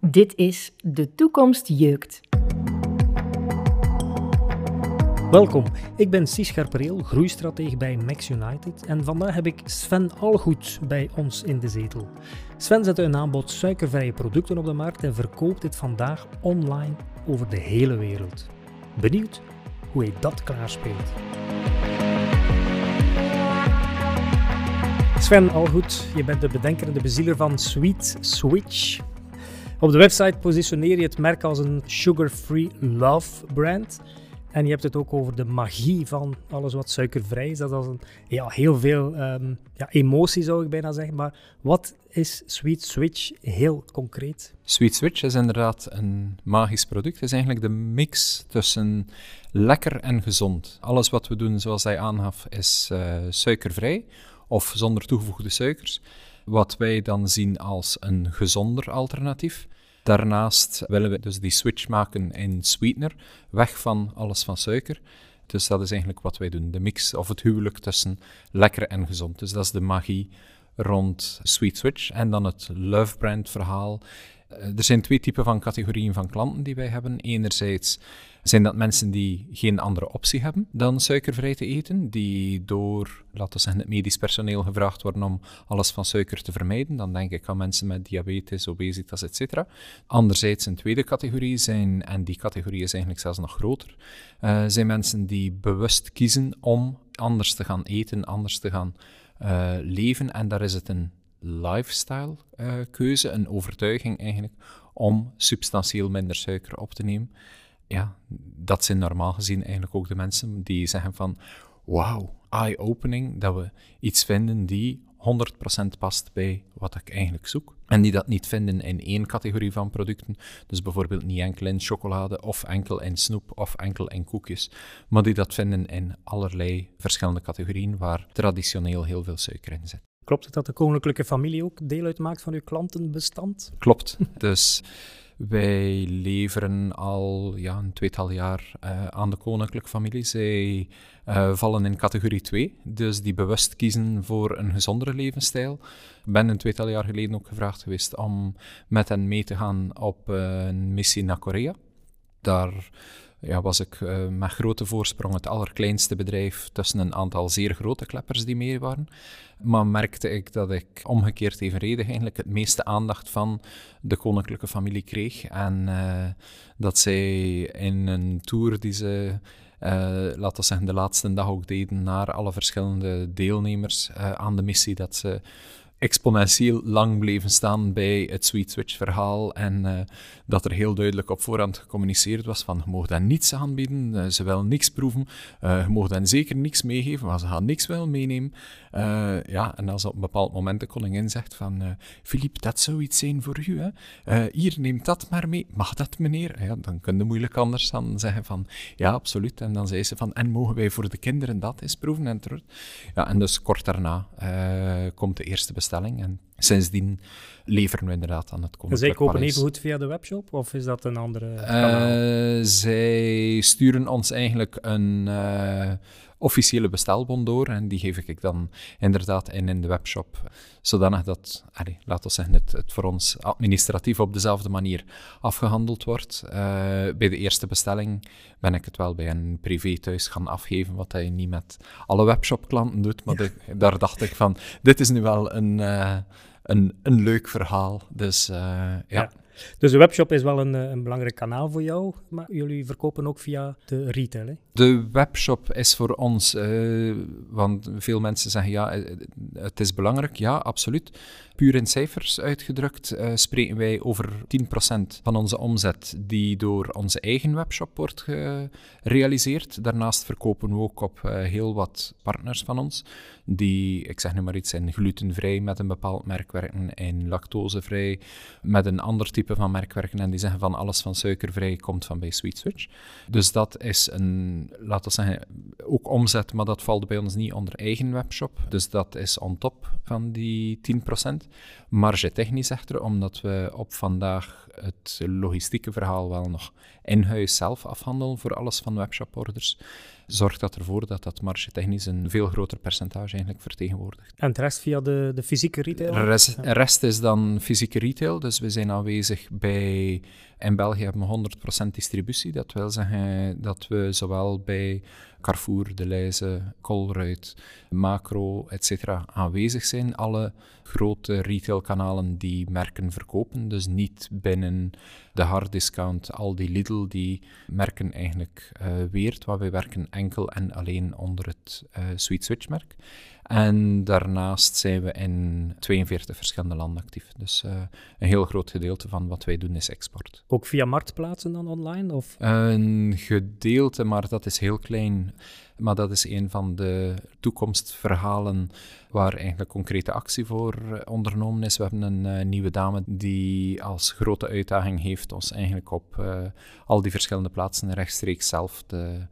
Dit is De Toekomst Jeukt. Welkom, ik ben Cies Scherpereel, groeistratege bij Max United en vandaag heb ik Sven Algoed bij ons in de zetel. Sven zet een aanbod suikervrije producten op de markt en verkoopt dit vandaag online over de hele wereld. Benieuwd hoe hij dat klaarspeelt. Sven Algoed, je bent de bedenker en de bezieler van Sweet Switch. Op de website positioneer je het merk als een sugar-free love brand. En je hebt het ook over de magie van alles wat suikervrij is. Dat is een, ja, heel veel um, ja, emotie, zou ik bijna zeggen. Maar wat is Sweet Switch heel concreet? Sweet Switch is inderdaad een magisch product. Het is eigenlijk de mix tussen lekker en gezond. Alles wat we doen, zoals hij aangaf, is uh, suikervrij of zonder toegevoegde suikers. Wat wij dan zien als een gezonder alternatief. Daarnaast willen we dus die switch maken in sweetener, weg van alles van suiker. Dus dat is eigenlijk wat wij doen. De mix of het huwelijk tussen lekker en gezond. Dus dat is de magie rond Sweet Switch. En dan het Love Brand verhaal. Eh, er zijn twee typen van categorieën van klanten die wij hebben. Enerzijds zijn dat mensen die geen andere optie hebben dan suikervrij te eten, die door, laten we zeggen, het medisch personeel gevraagd worden om alles van suiker te vermijden. Dan denk ik aan mensen met diabetes, obesitas, etc. Anderzijds een tweede categorie zijn, en die categorie is eigenlijk zelfs nog groter, uh, zijn mensen die bewust kiezen om anders te gaan eten, anders te gaan uh, leven. En daar is het een lifestyle uh, keuze, een overtuiging eigenlijk, om substantieel minder suiker op te nemen ja, dat zijn normaal gezien eigenlijk ook de mensen die zeggen van wauw, eye-opening, dat we iets vinden die 100% past bij wat ik eigenlijk zoek. En die dat niet vinden in één categorie van producten. Dus bijvoorbeeld niet enkel in chocolade, of enkel in snoep, of enkel in koekjes. Maar die dat vinden in allerlei verschillende categorieën waar traditioneel heel veel suiker in zit. Klopt het dat de koninklijke familie ook deel uitmaakt van uw klantenbestand? Klopt. Dus wij leveren al ja, een tweetal jaar uh, aan de koninklijke familie. Zij uh, vallen in categorie 2, dus die bewust kiezen voor een gezondere levensstijl. Ik ben een tweetal jaar geleden ook gevraagd geweest om met hen mee te gaan op uh, een missie naar Korea. Daar ja, was ik uh, met grote voorsprong het allerkleinste bedrijf tussen een aantal zeer grote kleppers die mee waren. Maar merkte ik dat ik omgekeerd evenredig eigenlijk het meeste aandacht van de koninklijke familie kreeg. En uh, dat zij in een tour die ze uh, laten we zeggen, de laatste dag ook deden naar alle verschillende deelnemers aan de missie, dat ze exponentieel lang bleven staan bij het Sweet Switch verhaal en uh, dat er heel duidelijk op voorhand gecommuniceerd was van je mag hen niets aanbieden, uh, ze willen niks proeven, uh, je mag hen zeker niks meegeven, maar ze gaan niks wel meenemen. ja, en als op een bepaald moment de koningin zegt van Filip, dat zou iets zijn voor u, hè? hier, neem dat maar mee. Mag dat meneer? Ja, dan kun je moeilijk anders dan zeggen van ja, absoluut. En dan zei ze van en mogen wij voor de kinderen dat eens proeven en terug. Ja, en dus kort daarna komt de eerste bestelling en sindsdien leveren we inderdaad aan het Koninklijk Zij kopen even goed via de webshop, of is dat een andere uh, zij sturen ons eigenlijk een uh, officiële bestelbon door en die geef ik dan inderdaad in in de webshop, zodanig dat, allee, laten we zeggen, het, het, voor ons administratief op dezelfde manier afgehandeld wordt. Uh, bij de eerste bestelling ben ik het wel bij een privé thuis gaan afgeven, wat je niet met alle webshop-klanten doet, maar de, daar dacht ik van, dit is nu wel een, een, een leuk verhaal, dus ja. ja. Dus de webshop is wel een, eh, een belangrijk kanaal voor jou, maar jullie verkopen ook via de retail, hè? De webshop is voor ons, uh, want veel mensen zeggen ja, eh, het is belangrijk. Ja, absoluut. Puur in cijfers uitgedrukt spreken wij over 10% van onze omzet die door onze eigen webshop wordt gerealiseerd. Daarnaast verkopen we ook op heel wat partners van ons, die, ik zeg nu maar iets, zijn glutenvrij met een bepaald merk werken en lactosevrij met een ander type van merkwerken en die zeggen van alles van suikervrij komt van bij Sweet Switch. Dus dat is een, laten we zeggen, ook omzet, maar dat valt bij ons niet onder eigen webshop. Dus dat is on top van die 10%. Marge technisch echter, omdat we op vandaag het logistieke verhaal wel nog in huis zelf afhandelen voor alles van webshoporders zorgt dat ervoor dat dat marge-technisch een veel groter percentage eigenlijk vertegenwoordigt. En de rest via de, de fysieke retail? De rest, rest is dan fysieke retail, dus we zijn aanwezig bij... In België hebben we 100% distributie. Dat wil zeggen dat we zowel bij Carrefour, De Leize, Colruyt, Macro, etc. aanwezig zijn. Alle grote retailkanalen die merken verkopen, dus niet binnen de harddiscount, al die Lidl, die merken eigenlijk uh, weert, waar wij werken enkel en alleen onder het uh, Sweet Switch merk. En daarnaast zijn we in 42 verschillende landen actief. Dus uh, een heel groot gedeelte van wat wij doen is export. Ook via marktplaatsen dan online? Of? Een gedeelte, maar dat is heel klein. Maar dat is een van de toekomstverhalen waar eigenlijk concrete actie voor ondernomen is. We hebben een uh, nieuwe dame die als grote uitdaging heeft ons eigenlijk op uh, al die verschillende plaatsen rechtstreeks zelf te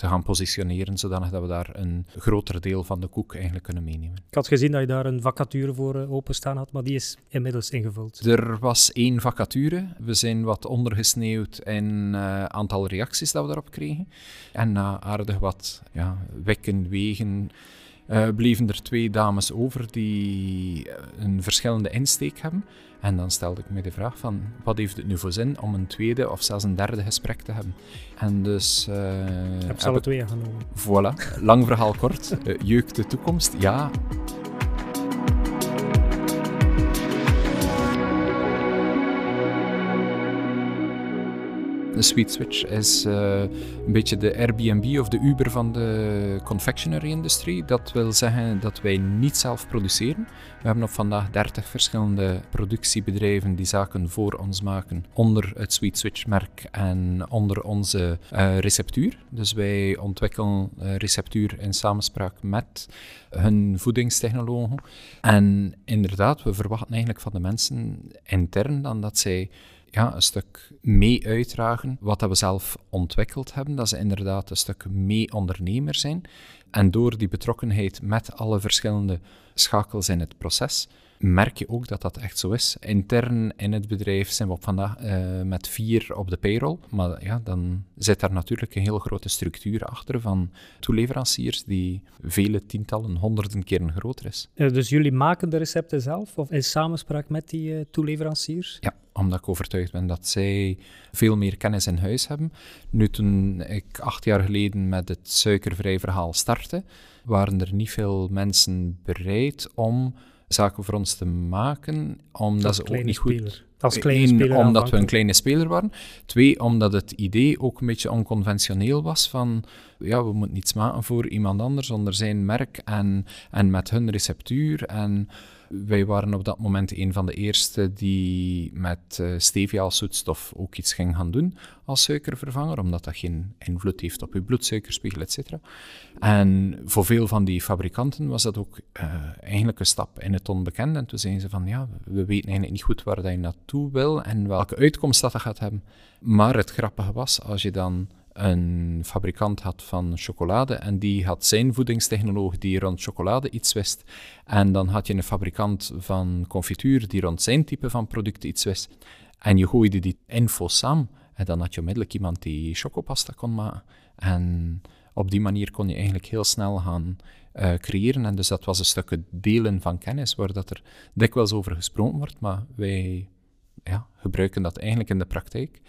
te gaan positioneren, zodanig dat we daar een groter deel van de koek eigenlijk kunnen meenemen. Ik had gezien dat je daar een vacature voor uh, openstaan had, maar die is inmiddels ingevuld. Er was één vacature. We zijn wat ondergesneeuwd in uh, aantal reacties dat we daarop kregen. En na aardig wat ja, wekken, wegen... Uh, bleven er twee dames over die een verschillende insteek hebben. En dan stelde ik me de vraag van, wat heeft het nu voor zin om een tweede of zelfs een derde gesprek te hebben? En dus... Uh, heb ze alle twee genomen. Voilà, lang verhaal kort. Uh, jeuk de toekomst? Ja, De Sweet Switch is uh, een beetje de Airbnb of de Uber van de confectionery-industrie. Dat wil zeggen dat wij niet zelf produceren. We hebben op vandaag 30 verschillende productiebedrijven die zaken voor ons maken onder het Sweet Switch-merk en onder onze uh, receptuur. Dus wij ontwikkelen uh, receptuur in samenspraak met hun voedingstechnologen. En inderdaad, we verwachten eigenlijk van de mensen intern dan dat zij ja, een stuk mee uitdragen wat dat we zelf ontwikkeld hebben. Dat ze inderdaad een stuk mee ondernemer zijn. En door die betrokkenheid met alle verschillende schakels in het proces, merk je ook dat dat echt zo is. Intern in het bedrijf zijn we op vandaag uh, met vier op de payroll. Maar ja, dan zit daar natuurlijk een heel grote structuur achter van toeleveranciers die vele tientallen, honderden keren groter is. dus jullie maken de recepten zelf of in samenspraak met die uh, toeleveranciers? Ja, omdat ik overtuigd ben dat zij veel meer kennis in huis hebben. Nu, toen ik acht jaar geleden met het suikervrij verhaal startte, waren er niet veel mensen bereid om zaken voor ons te maken, omdat ze ook niet goed... Als kleine Eén, speler omdat we een kleine speler waren. Twee, omdat het idee ook een beetje onconventioneel was van... Ja, we moeten iets maken voor iemand anders onder zijn merk en, en met hun receptuur en... Wij waren op dat moment een van de eerste die met uh, stevia als zoetstof ook iets ging gaan doen als suikervervanger, omdat dat geen invloed heeft op je bloedsuikerspiegel, etc. En voor veel van die fabrikanten was dat ook uh, eigenlijk een stap in het onbekende. En toen zeiden ze van, ja, we weten eigenlijk niet goed waar dat je naartoe wil en welke uitkomst dat, dat gaat hebben. Maar het grappige was, als je dan een fabrikant had van chocolade en die had zijn voedingstechnoloog die rond chocolade iets wist. En dan had je een fabrikant van confituur die rond zijn type van product iets wist. En je gooide die info samen en dan had je onmiddellijk iemand die chocopasta kon maken. En op die manier kon je eigenlijk heel snel gaan uh, creëren. En dus dat was een stukje delen van kennis, waar dat er dikwijls over gesproken wordt, maar wij ja, gebruiken dat eigenlijk in de praktijk.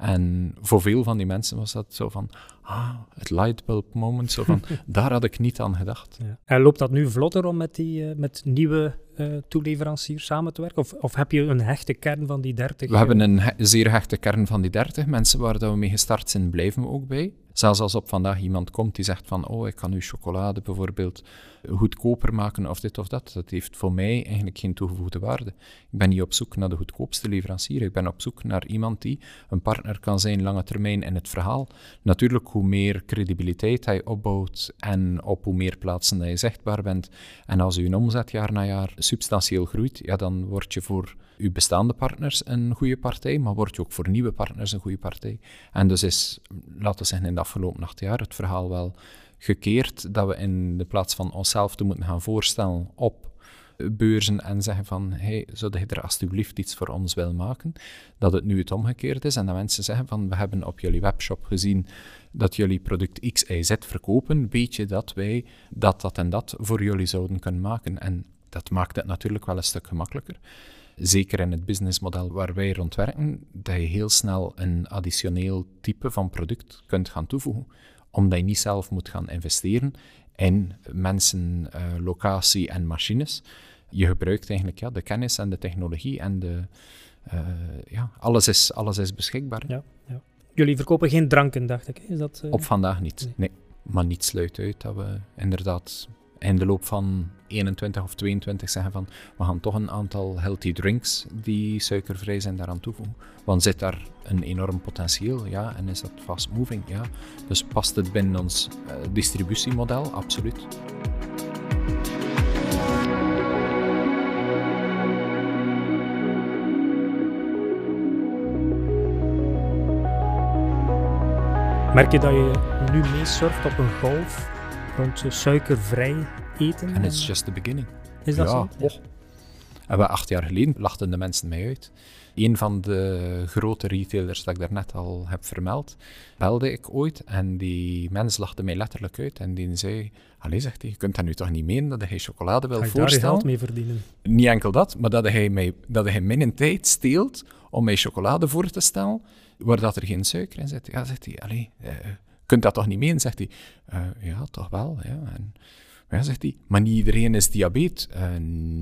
En voor veel van die mensen was dat zo van, ah, het lightbulb moment, zo van, daar had ik niet aan gedacht. Ja. En loopt dat nu vlotter om met, die, uh, met nieuwe uh, toeleveranciers samen te werken? Of, of heb je een hechte kern van die 30? We hebben een he zeer hechte kern van die 30. Mensen waar dat we mee gestart zijn, blijven we ook bij. Zelfs als op vandaag iemand komt die zegt van, oh, ik kan uw chocolade bijvoorbeeld goedkoper maken of dit of dat. Dat heeft voor mij eigenlijk geen toegevoegde waarde. Ik ben niet op zoek naar de goedkoopste leverancier. Ik ben op zoek naar iemand die een partner kan zijn lange termijn in het verhaal. Natuurlijk, hoe meer credibiliteit hij opbouwt en op hoe meer plaatsen dat je zichtbaar bent. En als uw omzet jaar na jaar substantieel groeit, ja, dan word je voor uw bestaande partners een goede partij, maar word je ook voor nieuwe partners een goede partij. En dus is, laten we zeggen, in afgelopen acht jaar het verhaal wel gekeerd dat we in de plaats van onszelf te moeten gaan voorstellen op beurzen en zeggen van, hey, zou je er alsjeblieft iets voor ons willen maken? Dat het nu het omgekeerd is en dat mensen zeggen van, we hebben op jullie webshop gezien dat jullie product X, Y, Z verkopen, weet je dat wij dat, dat en dat voor jullie zouden kunnen maken? En dat maakt het natuurlijk wel een stuk gemakkelijker. Zeker in het businessmodel waar wij rond werken, dat je heel snel een additioneel type van product kunt gaan toevoegen, omdat je niet zelf moet gaan investeren in mensen, uh, locatie en machines. Je gebruikt eigenlijk ja, de kennis en de technologie en de, uh, ja, alles, is, alles is beschikbaar. Ja, ja. Jullie verkopen geen dranken, dacht ik. Is dat, uh... Op vandaag niet, nee. nee. Maar niet sluit uit dat we inderdaad in de loop van 21 of 22 zeggen van we gaan toch een aantal healthy drinks die suikervrij zijn daaraan toevoegen. Want zit daar een enorm potentieel, ja, en is dat fast moving, ja. Dus past het binnen ons uh, distributiemodel? Absoluut. Merk je dat je nu mee surft op een golf suikervrij eten? En it's just the beginning. Is dat ja, zo? Oh. En we acht jaar geleden lachten de mensen mij uit. Een van de grote retailers dat ik daarnet al heb vermeld, belde ik ooit en die mens lachte mij letterlijk uit en die zei, allee zegt hij, je kunt dat nu toch niet menen dat hij chocolade wil voorstellen? Ga je daar geld mee verdienen? Niet enkel dat, maar dat hij, mij, dat hij mijn tijd steelt om mij chocolade voor te stellen, waar dat er geen suiker in zit. Ja, zegt hij, allee, eh, kunt dat toch niet meen? Zegt hij. Uh, ja, toch wel. Ja. En, ja, zegt hij. Maar niet iedereen is diabetes. Uh,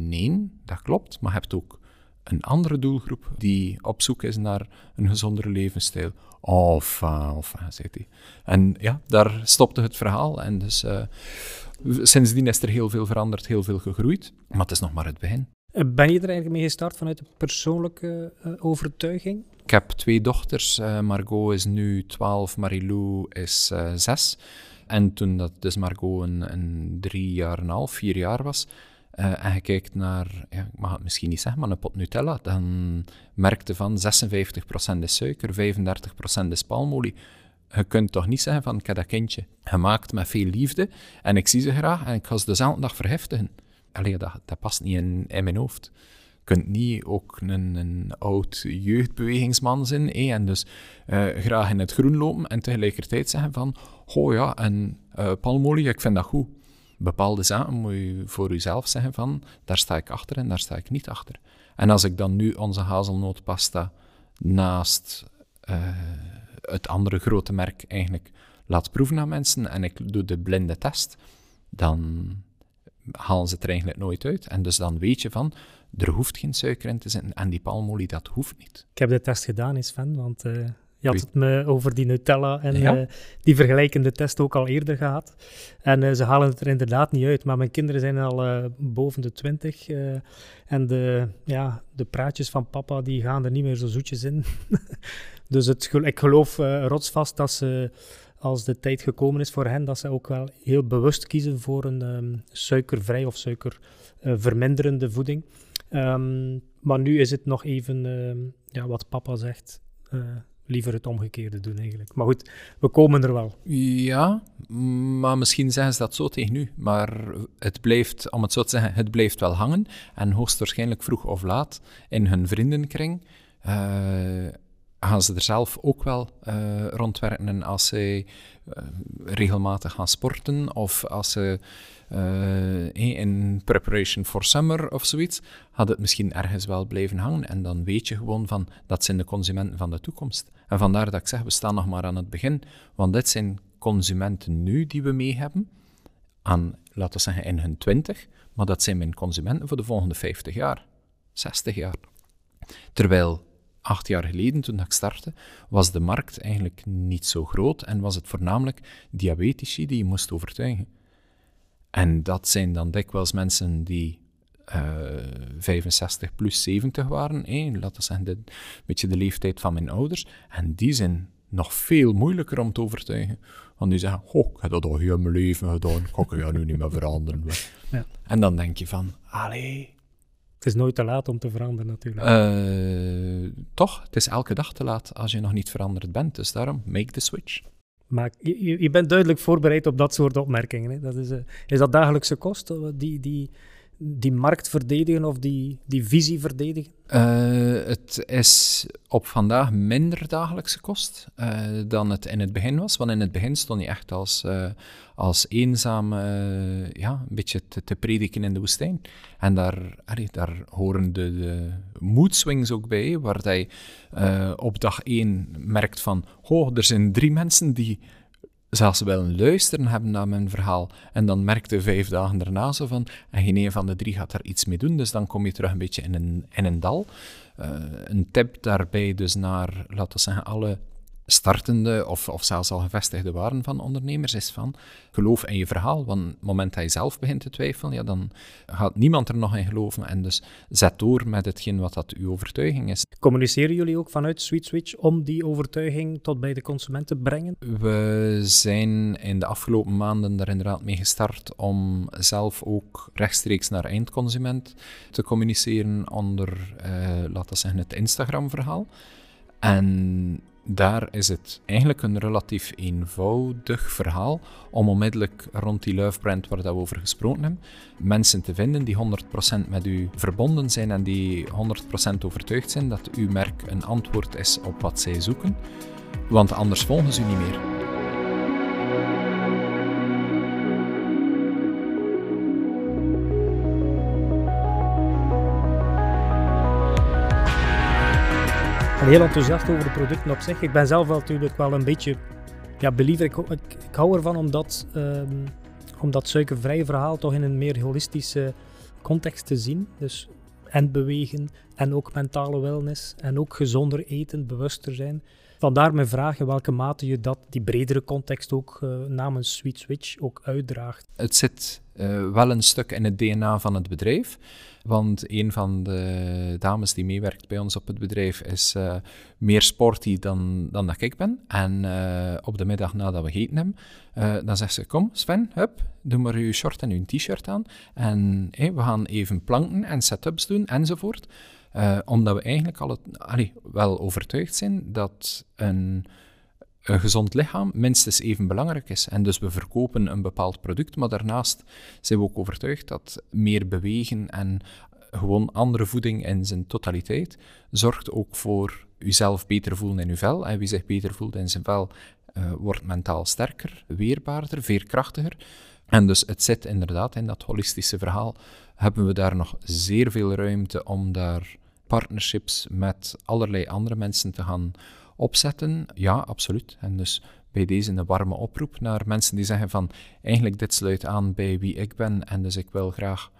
nee, dat klopt. Maar je hebt ook een andere doelgroep die op zoek is naar een gezondere levensstijl. Of, uh, of zegt hij. En ja, daar stopte het verhaal. En dus sindsdien is er heel veel veranderd, heel veel gegroeid. Maar het is nog maar het begin. Ben je er eigenlijk mee gestart vanuit de persoonlijke uh, overtuiging? Ik heb twee dochters. Uh, Margot is nu 12, Marilou is uh, 6. En toen dat dus Margot een, een drie jaar en een half, vier jaar was, en je kijkt naar, ja, ik mag het misschien niet zeggen, maar een pot Nutella, dan merkte van 56% is suiker, 35% is palmolie. Je kunt toch niet zeggen van, ik heb dat kindje gemaakt met veel liefde en ik zie ze graag en ik ga ze dezelfde dag verheftigen. Allee, dat, past niet in, mijn hoofd kunt niet ook een, een oud jeugdbewegingsman zijn eh, en dus uh, graag in het groen lopen en tegelijkertijd zeggen van, oh ja, en uh, palmolie, ik vind dat goed. Bepaalde zaken moet je voor jezelf zeggen van, daar sta ik achter en daar sta ik niet achter. En als ik dan nu onze hazelnootpasta naast uh, het andere grote merk eigenlijk laat proeven aan mensen en ik doe de blinde test, dan halen ze het er eigenlijk nooit uit. En dus dan weet je van, er hoeft geen suiker in te zitten en die palmolie, dat hoeft niet. Ik heb de test gedaan, Sven, want uh, je had het me over die Nutella en ja? uh, die vergelijkende test ook al eerder gehad. En uh, ze halen het er inderdaad niet uit, maar mijn kinderen zijn al boven de twintig en de, ja, de praatjes van papa die gaan er niet meer zo zoetjes in. dus het, ik geloof rotsvast dat ze als de tijd gekomen is voor hen, dat ze ook wel heel bewust kiezen voor een um, suikervrij of suikerverminderende voeding. Um, maar nu is het nog even uh, ja, wat papa zegt. Uh, liever het omgekeerde doen eigenlijk. Maar goed, we komen er wel. Ja, maar misschien zeggen ze dat zo tegen u. Maar het blijft, om het zo te zeggen, het blijft wel hangen. En hoogstwaarschijnlijk vroeg of laat in hun vriendenkring uh, gaan ze er zelf ook wel uh, rondwerken als ze uh, regelmatig gaan sporten of als ze uh, in preparation for summer of zoiets, had het misschien ergens wel blijven hangen. En dan weet je gewoon van, dat zijn de consumenten van de toekomst. En vandaar dat ik zeg, we staan nog maar aan het begin, want dit zijn consumenten nu die we mee hebben, aan, laten we zeggen, in hun twintig, maar dat zijn mijn consumenten voor de volgende 50 jaar, 60 jaar. Terwijl acht jaar geleden, toen ik startte, was de markt eigenlijk niet zo groot en was het voornamelijk diabetici die je moest overtuigen. En dat zijn dan dikwijls mensen die uh, eh, 65 plus 70 waren. Eh, laten we zeggen, een beetje de leeftijd van mijn ouders. En die zijn nog veel moeilijker om te overtuigen. Want die zeggen, oh, ik heb dat al heel mijn leven gedaan, ik het nu niet meer veranderen. Ja. En dan denk je van, allee... Het is nooit te laat om te veranderen natuurlijk. Uh, toch, het is elke dag te laat als je nog niet veranderd bent. Dus daarom, make the switch. Maar je, je bent duidelijk voorbereid op dat soort opmerkingen. Hè? Dat is, uh, is dat dagelijkse kost, die, die, die markt verdedigen of die, die visie verdedigen? Uh, het is op vandaag minder dagelijkse kost uh, dan het in het begin was. Want in het begin stond je echt als, uh, als eenzaam ja, een beetje te, prediken in de woestijn. En daar, daar horen de, de mood ook bij, waar je op dag één merkt van, oh, er zijn drie mensen die zelfs willen luisteren hebben naar mijn verhaal. En dan merkte vijf dagen daarna zo van, en geen een van de drie gaat daar iets mee doen, dus dan kom je terug een beetje in een, in een dal. Uh, een tip daarbij dus naar, laten we zeggen, alle startende of, of zelfs al gevestigde waren van ondernemers is van geloof in je verhaal. Want op het moment dat je zelf begint te twijfelen, ja, dan gaat niemand er nog in geloven. En dus zet door met hetgeen wat dat uw overtuiging is. Communiceren jullie ook vanuit Sweet Switch om die overtuiging tot bij de consument te brengen? We zijn in de afgelopen maanden daar inderdaad mee gestart om zelf ook rechtstreeks naar eindconsument te communiceren onder, uh, laten we zeggen, het Instagram-verhaal. En daar is het eigenlijk een relatief eenvoudig verhaal om onmiddellijk rond die luifbrand waar we over gesproken hebben, mensen te vinden die 100% met u verbonden zijn en die 100% overtuigd zijn dat uw merk een antwoord is op wat zij zoeken. Want anders volgen ze u niet meer. Heel enthousiast over de producten op zich. Ik ben zelf natuurlijk wel een beetje ja, believer. Ik, ik, hou ervan om dat, um, om dat suikervrije verhaal toch in een meer holistische context te zien. Dus en bewegen en ook mentale wellness en ook gezonder eten, bewuster zijn. Vandaar mijn vraag in welke mate je dat, die bredere context ook uh, namens Sweet Switch ook uitdraagt. Het zit uh, wel een stuk in het DNA van het bedrijf. Want een van de dames die meewerkt bij ons op het bedrijf is uh, meer sporty dan, dan dat ik ben. En op de middag nadat we gegeten hebben, dan zegt ze: Kom, Sven, hup, doe maar je short en je t-shirt aan. En we gaan even planken en setups doen enzovoort. Omdat we eigenlijk al het, allee, wel overtuigd zijn dat een gezond lichaam minstens even belangrijk is. En dus we verkopen een bepaald product, maar daarnaast zijn we ook overtuigd dat meer bewegen en gewoon andere voeding in zijn totaliteit zorgt ook voor uzelf beter voelen in uw vel. En wie zich beter voelt in zijn vel, uh, wordt mentaal sterker, weerbaarder, veerkrachtiger. En dus het zit inderdaad in dat holistische verhaal. Hebben we daar nog zeer veel ruimte om daar partnerships met allerlei andere mensen te gaan opzetten? Ja, absoluut. En dus bij deze een warme oproep naar mensen die zeggen van eigenlijk dit sluit aan bij wie ik ben en dus ik wil graag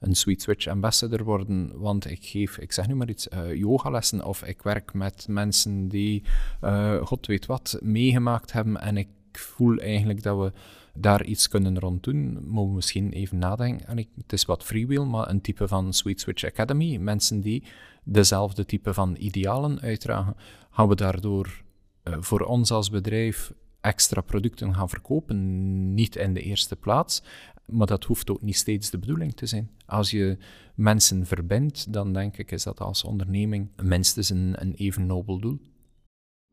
een Sweet Switch ambassador worden, want ik geef, ik zeg nu maar iets, uh, yogalessen of ik werk met mensen die, uh, god weet wat, meegemaakt hebben en ik voel eigenlijk dat we daar iets kunnen rond doen, mogen we misschien even nadenken. En ik, het is wat freewheel, maar een type van Sweet Switch Academy. Mensen die dezelfde type van idealen uitdragen, gaan we daardoor uh, voor ons als bedrijf extra producten gaan verkopen. Niet in de eerste plaats, maar dat hoeft ook niet steeds de bedoeling te zijn. Als je mensen verbindt, dan denk ik is dat als onderneming minstens een, een even nobel doel.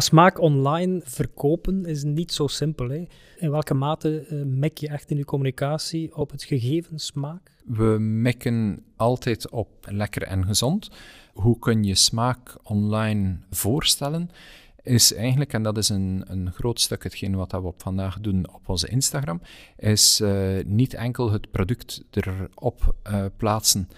Smaak online verkopen is niet zo simpel. Hè? In welke mate uh, mik je echt in je communicatie op het gegeven smaak? We mikken altijd op lekker en gezond. Hoe kun je smaak online voorstellen? Is eigenlijk, en dat is een, een groot stuk hetgeen wat we op vandaag doen op onze Instagram, is uh, niet enkel het product erop uh, plaatsen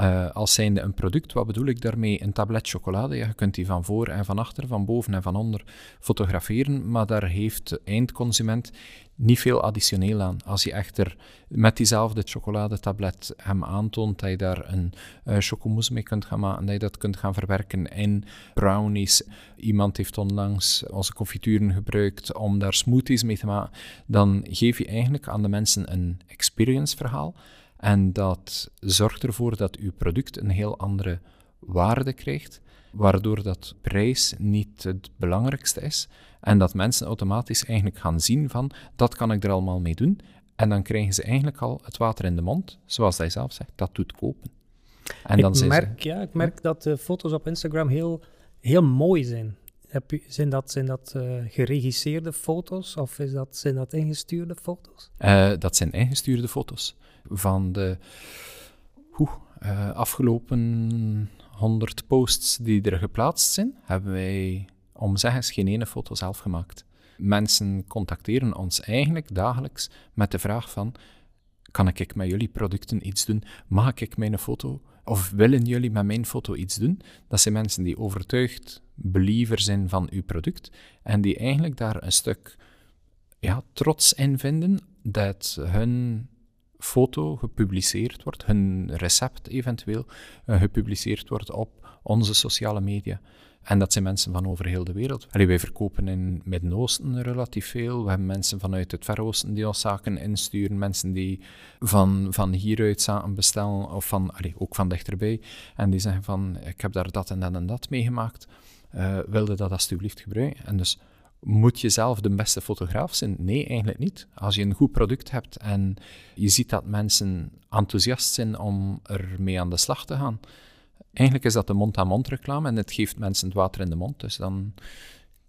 uh, als zijnde een product, wat bedoel ik daarmee? Een tablet chocolade, je kunt die van voor en van achter, van boven en van onder fotograferen, maar daar heeft de eindconsument niet veel additioneel aan. Als je echter met diezelfde chocoladetablet hem aantoont dat je daar een uh, chocomousse mee kunt gaan maken, dat je dat kunt gaan verwerken in brownies. Iemand heeft onlangs onze confituren gebruikt om daar smoothies mee te maken. Dan geef je eigenlijk aan de mensen een experience verhaal en dat zorgt ervoor dat uw product een heel andere waarde krijgt, waardoor dat prijs niet het belangrijkste is. En dat mensen automatisch eigenlijk gaan zien van, dat kan ik er allemaal mee doen. En dan krijgen ze eigenlijk al het water in de mond, zoals hij zelf zegt, dat doet kopen. En ik, dan merk, ze, ja, ik merk dat de foto's op Instagram heel, heel mooi zijn. Zijn dat, zijn dat uh, geregisseerde foto's of is dat, zijn dat ingestuurde foto's? Uh, dat zijn ingestuurde foto's van de uh, afgelopen 100 posts die er geplaatst zijn, hebben wij om zeggen geen ene foto zelf gemaakt. Mensen contacteren ons eigenlijk dagelijks met de vraag van kan ik met jullie producten iets doen? Mag ik mijn foto? Of willen jullie met mijn foto iets doen? Dat zijn mensen die overtuigd believer zijn van uw product en die eigenlijk daar een stuk ja, trots in vinden dat hun foto gepubliceerd wordt, hun recept eventueel uh, gepubliceerd wordt op onze sociale media. En dat zijn mensen van over heel de wereld. Allee, wij verkopen in het Midden-Oosten relatief veel. We hebben mensen vanuit het Verre Oosten die ons zaken insturen. Mensen die van, van hieruit zaken bestellen, of van, allee, ook van dichterbij. En die zeggen van, ik heb daar dat en dat en dat meegemaakt. Uh, wilde dat alsjeblieft gebruiken? En dus moet je zelf de beste fotograaf zijn? Nee, eigenlijk niet. Als je een goed product hebt en je ziet dat mensen enthousiast zijn om ermee aan de slag te gaan, eigenlijk is dat de mond-aan-mond reclame en het geeft mensen het water in de mond. Dus dan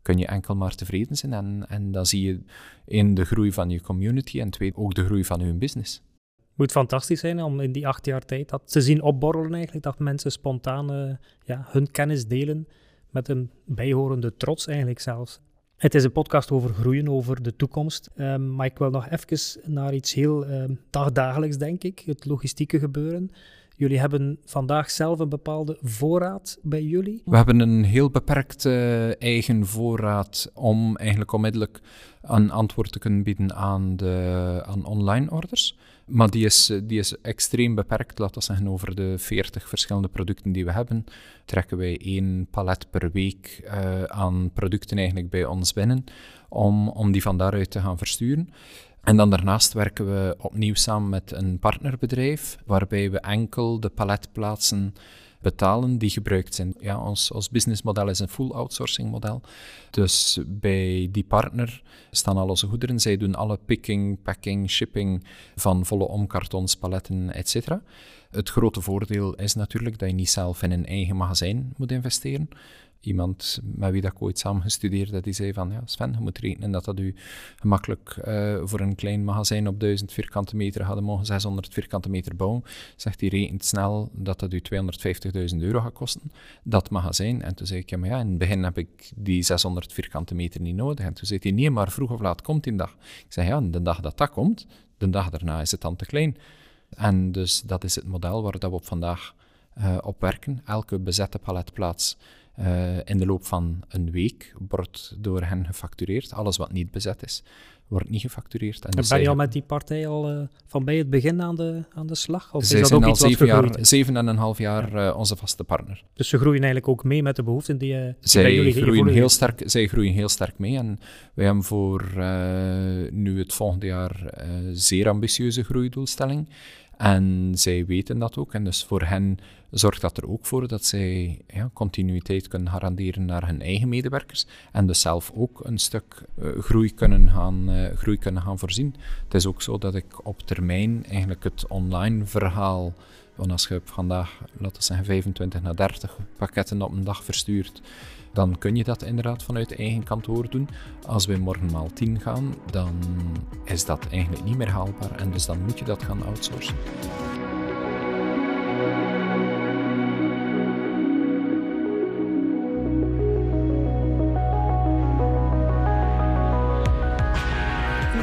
kun je enkel maar tevreden zijn en, en dan zie je in de groei van je community en twee ook de groei van je business. Het moet fantastisch zijn om in die acht jaar tijd dat te zien opborrelen eigenlijk, dat mensen spontaan uh, ja, hun kennis delen met een bijhorende trots eigenlijk zelfs. Het is een podcast over groeien, over de toekomst. Um, maar ik wil nog even naar iets heel um, dagdagelijks, denk ik. Het logistieke gebeuren. Jullie hebben vandaag zelf een bepaalde voorraad bij jullie? We hebben een heel beperkte eigen voorraad om eigenlijk onmiddellijk een antwoord te kunnen bieden aan, de, aan online orders. Maar die is, die is extreem beperkt, laten we zeggen, over de 40 verschillende producten die we hebben. Trekken wij één palet per week uh, aan producten eigenlijk bij ons binnen, om, om die van daaruit te gaan versturen. En dan daarnaast werken we opnieuw samen met een partnerbedrijf, waarbij we enkel de paletplaatsen betalen die gebruikt zijn. Ja, ons, ons businessmodel is een full outsourcing model. Dus bij die partner staan al onze goederen. Zij doen alle picking, packing, shipping van volle omkartons, paletten, etc. Het grote voordeel is natuurlijk dat je niet zelf in een eigen magazijn moet investeren iemand met wie dat ik ooit samen gestudeerd heb, die zei van, ja Sven, je moet rekenen dat dat u gemakkelijk uh, voor een klein magazijn op 1000 vierkante meter hadden mogen 600 vierkante meter bouwen. Zegt hij, rekent snel dat dat u 250.000 euro gaat kosten, dat magazijn. En toen zei ik, ja maar ja, in het begin heb ik die 600 vierkante meter niet nodig. En toen zei hij, nee, maar vroeg of laat komt die dag. Ik zei, ja, de dag dat dat komt, de dag daarna is het dan te klein. En dus dat is het model waar dat we op vandaag uh, op werken. Elke bezette paletplaats uh, in de loop van een week wordt door hen gefactureerd. Alles wat niet bezet is, wordt niet gefactureerd. En dus ben je al met die partij al uh, van bij het begin aan de, aan de slag? Of Zij is dat ook al iets zeven, jaar, zeven en een half jaar uh, onze vaste partner. Dus ze groeien eigenlijk ook mee met de behoeften die, die zij jullie groeien heel sterk, Zij groeien heel sterk mee en wij hebben voor nu het volgende jaar zeer ambitieuze groeidoelstelling. En zij weten dat ook. En dus voor hen zorgt dat er ook voor dat zij ja, continuïteit kunnen garanderen naar hun eigen medewerkers. En dus zelf ook een stuk uh, groei, kunnen gaan, uh, groei kunnen gaan voorzien. Het is ook zo dat ik op termijn eigenlijk het online verhaal. Want als je vandaag, laten we zeggen, 25 naar 30 pakketten op een dag verstuurt, dan kun je dat inderdaad vanuit eigen kantoor doen. Als we morgen maal 10 gaan, dan is dat eigenlijk niet meer haalbaar en dus dan moet je dat gaan outsourcen.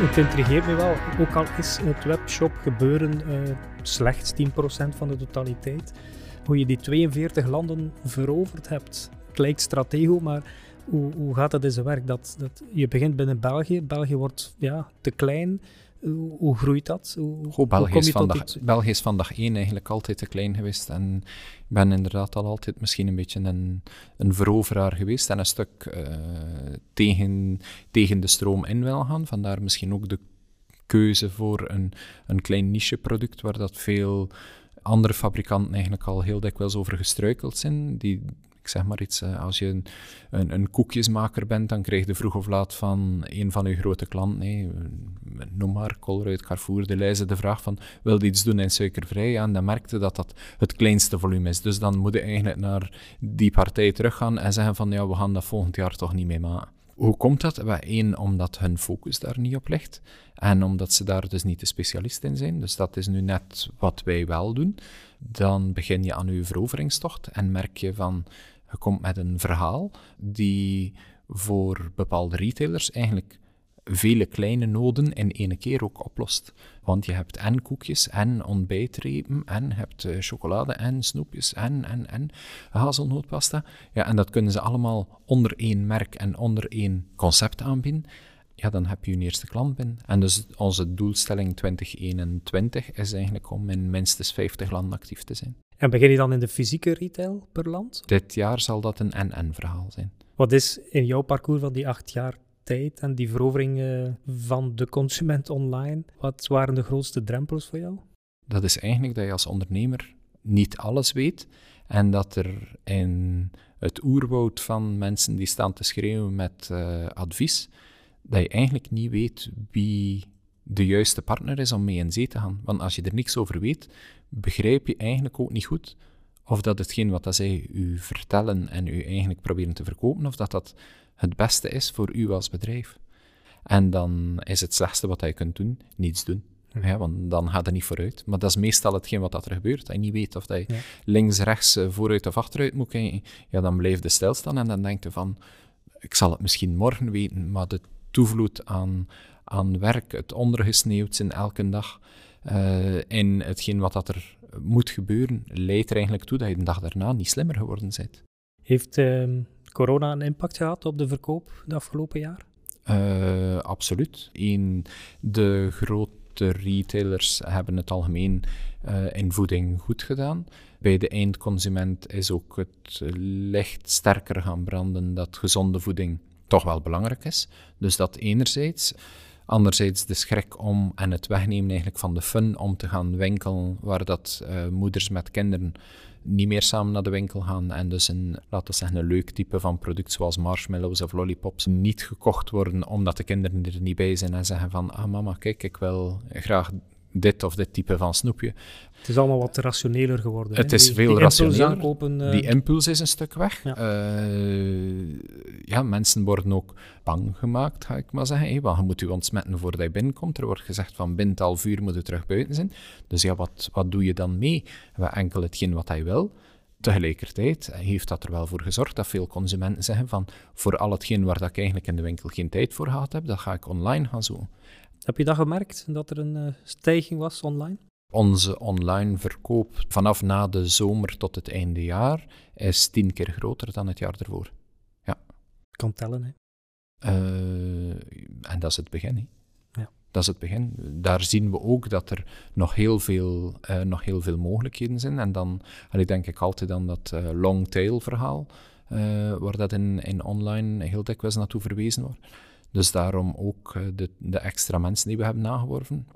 Het intrigeert me wel, ook al is het webshop gebeuren uh, slechts 10% van de totaliteit, hoe je die 42 landen veroverd hebt lijkt stratego, maar hoe, hoe gaat dat in zijn werk? Dat, dat, je begint binnen België, België wordt ja, te klein. Hoe, hoe groeit dat? Hoe, Goh, België, is van dag, België is van dag één eigenlijk altijd te klein geweest. En ik ben inderdaad al altijd misschien een beetje een, een veroveraar geweest en een stuk uh, tegen, tegen de stroom in wil gaan. Vandaar misschien ook de keuze voor een, een klein niche-product waar dat veel andere fabrikanten eigenlijk al heel dikwijls over gestruikeld zijn. Die zeg maar iets, eh, als je een, een, een, koekjesmaker bent, dan krijg je vroeg of laat van een van je grote klanten, noem maar, Colruyt, Carrefour, de lijzen, de vraag van, wil je iets doen in suikervrij? En dan merkte dat dat het kleinste volume is. Dus dan moet je eigenlijk naar die partij teruggaan en zeggen van, ja, we gaan dat volgend jaar toch niet mee maken Hoe komt dat? Wel, één, omdat hun focus daar niet op ligt. En omdat ze daar dus niet de specialist in zijn. Dus dat is nu net wat wij wel doen. Dan begin je aan je veroveringstocht en merk je van, je komt met een verhaal die voor bepaalde retailers eigenlijk vele kleine noden in één keer ook oplost. Want je hebt en koekjes en ontbijtrepen en hebt eh, chocolade en snoepjes en, en, en hazelnootpasta. Ja, en dat kunnen ze allemaal onder één merk en onder één concept aanbieden. Ja, dan heb je je eerste klant binnen. En dus onze doelstelling 2021 is eigenlijk om in minstens 50 landen actief te zijn. En begin je dan in de fysieke retail per land? Dit jaar zal dat een NN verhaal zijn. Wat is in jouw parcours van die acht jaar tijd en die verovering eh, van de consument online, wat waren de grootste drempels voor jou? Dat is eigenlijk dat je als ondernemer niet alles weet en dat er in het oerwoud van mensen die staan te schreeuwen met uh, advies, dat je eigenlijk niet weet wie de juiste partner is om mee in zee te gaan. Want als je er niks over weet, begrijp je eigenlijk ook niet goed of dat hetgeen wat dat zij u vertellen en u eigenlijk proberen te verkopen, of dat dat het beste is voor u als bedrijf. En dan is het slechtste wat je kunt doen, niets doen. Ja, want dan gaat het niet vooruit. Maar dat is meestal hetgeen wat dat er gebeurt. Dat je niet weet of dat je links, rechts, eh, vooruit of achteruit moet kijken. Ja, dan blijft de stilstaan en dan denk je van, ik zal het misschien morgen weten, maar de toevloed aan, aan werk, het ondergesneeuwd zijn elke dag, uh, in hetgeen wat dat er moet gebeuren, leidt er eigenlijk toe dat je de dag daarna niet slimmer geworden bent. Heeft uh, corona een impact gehad op de verkoop de afgelopen jaar? Uh, absoluut. Eén, de grote retailers hebben het algemeen uh, in voeding goed gedaan. Bij de eindconsument is ook het licht sterker gaan branden dat gezonde voeding toch wel belangrijk is. Dus dat enerzijds. Anderzijds de schrik om en het wegnemen eigenlijk van de fun om te gaan winkelen, waar dat uh, moeders met kinderen niet meer samen naar de winkel gaan en dus een, laten we zeggen, een leuk type van product zoals marshmallows of lollipops niet gekocht worden omdat de kinderen er niet bij zijn en zeggen van ah mama kijk ik wil graag dit of dit type van snoepje. Het is allemaal wat rationeler geworden. Het is veel rationeler. uh... Die impuls is een stuk weg. Ja. Uh, ja. mensen worden ook bang gemaakt, ga ik maar zeggen. Hey, want je moet je ontsmetten voordat je binnenkomt. Er wordt gezegd van binnen half uur moet je terug buiten zijn. Dus ja, wat, wat doe je dan mee? We enkel hetgeen wat hij wil. Tegelijkertijd heeft dat er wel voor gezorgd dat veel consumenten zeggen van voor al hetgeen waar dat ik eigenlijk in de winkel geen tijd voor gehad heb, dat ga ik online gaan zoeken. Heb je dat gemerkt, dat er een uh, stijging was online? Onze online verkoop vanaf na de zomer tot het einde jaar is tien keer groter dan het jaar ervoor. Ja. Kan tellen, hè? Uh, en dat is het begin, hè? Ja. Dat is het begin. Daar zien we ook dat er nog heel veel, uh, nog heel veel mogelijkheden zijn. En dan ik denk ik altijd aan dat uh, long tail verhaal, waar dat in, in online heel dikwijls naartoe verwezen wordt. Dus daarom ook eh, de, de extra mensen die we hebben nageworven.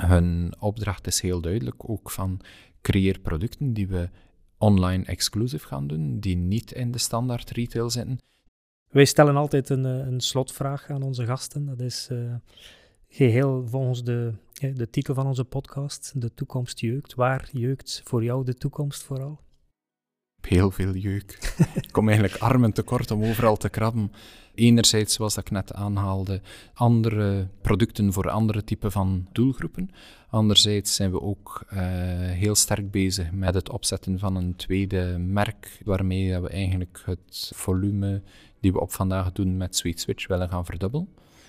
Hun opdracht is heel duidelijk ook van creëer producten die we online exclusief gaan doen, die niet in de standaard retail zitten. Wij stellen altijd een, eh, een slotvraag aan onze gasten. Dat is uh, geheel volgens de, de titel van onze podcast, De toekomst jeukt. Waar jeukt voor jou de toekomst vooral? Heel veel jeuk. ik kom eigenlijk armen tekort om overal te krabben enerzijds, zoals ik net aanhaalde, andere producten voor andere typen van doelgroepen. Anderzijds zijn we ook uh, heel sterk bezig met het opzetten van een tweede merk, waarmee we eigenlijk het volume die we op vandaag doen met Sweet Switch willen gaan verdubbelen.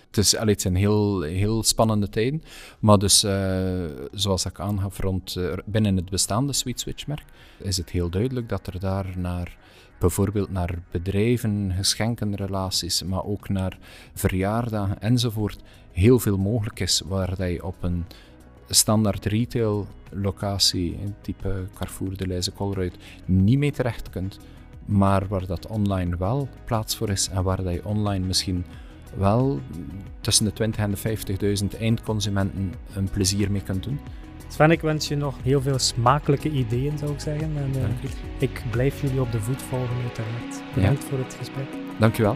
Het, is, allee, het zijn heel, heel spannende tijden, maar dus uh, zoals ik aangaf rond, uh, binnen het bestaande Sweet Switch merk, is het heel duidelijk dat er daar naar bijvoorbeeld naar bedrijven, geschenkenrelaties, maar ook naar verjaardagen enzovoort, heel veel mogelijk is waar je op een standaard retail locatie, type Carrefour, De Leize, Colruyt, niet mee terecht kunt, maar waar dat online wel plaats voor is en waar dat je online misschien wel tussen de 20 en de 50.000 eindconsumenten een plezier mee kunt doen. Sven, ik wens je nog heel veel smakelijke ideeën, zou ik zeggen. En uh, ik blijf jullie op de voet volgen, uiteraard. Bedankt ja. voor het gesprek. Dankjewel.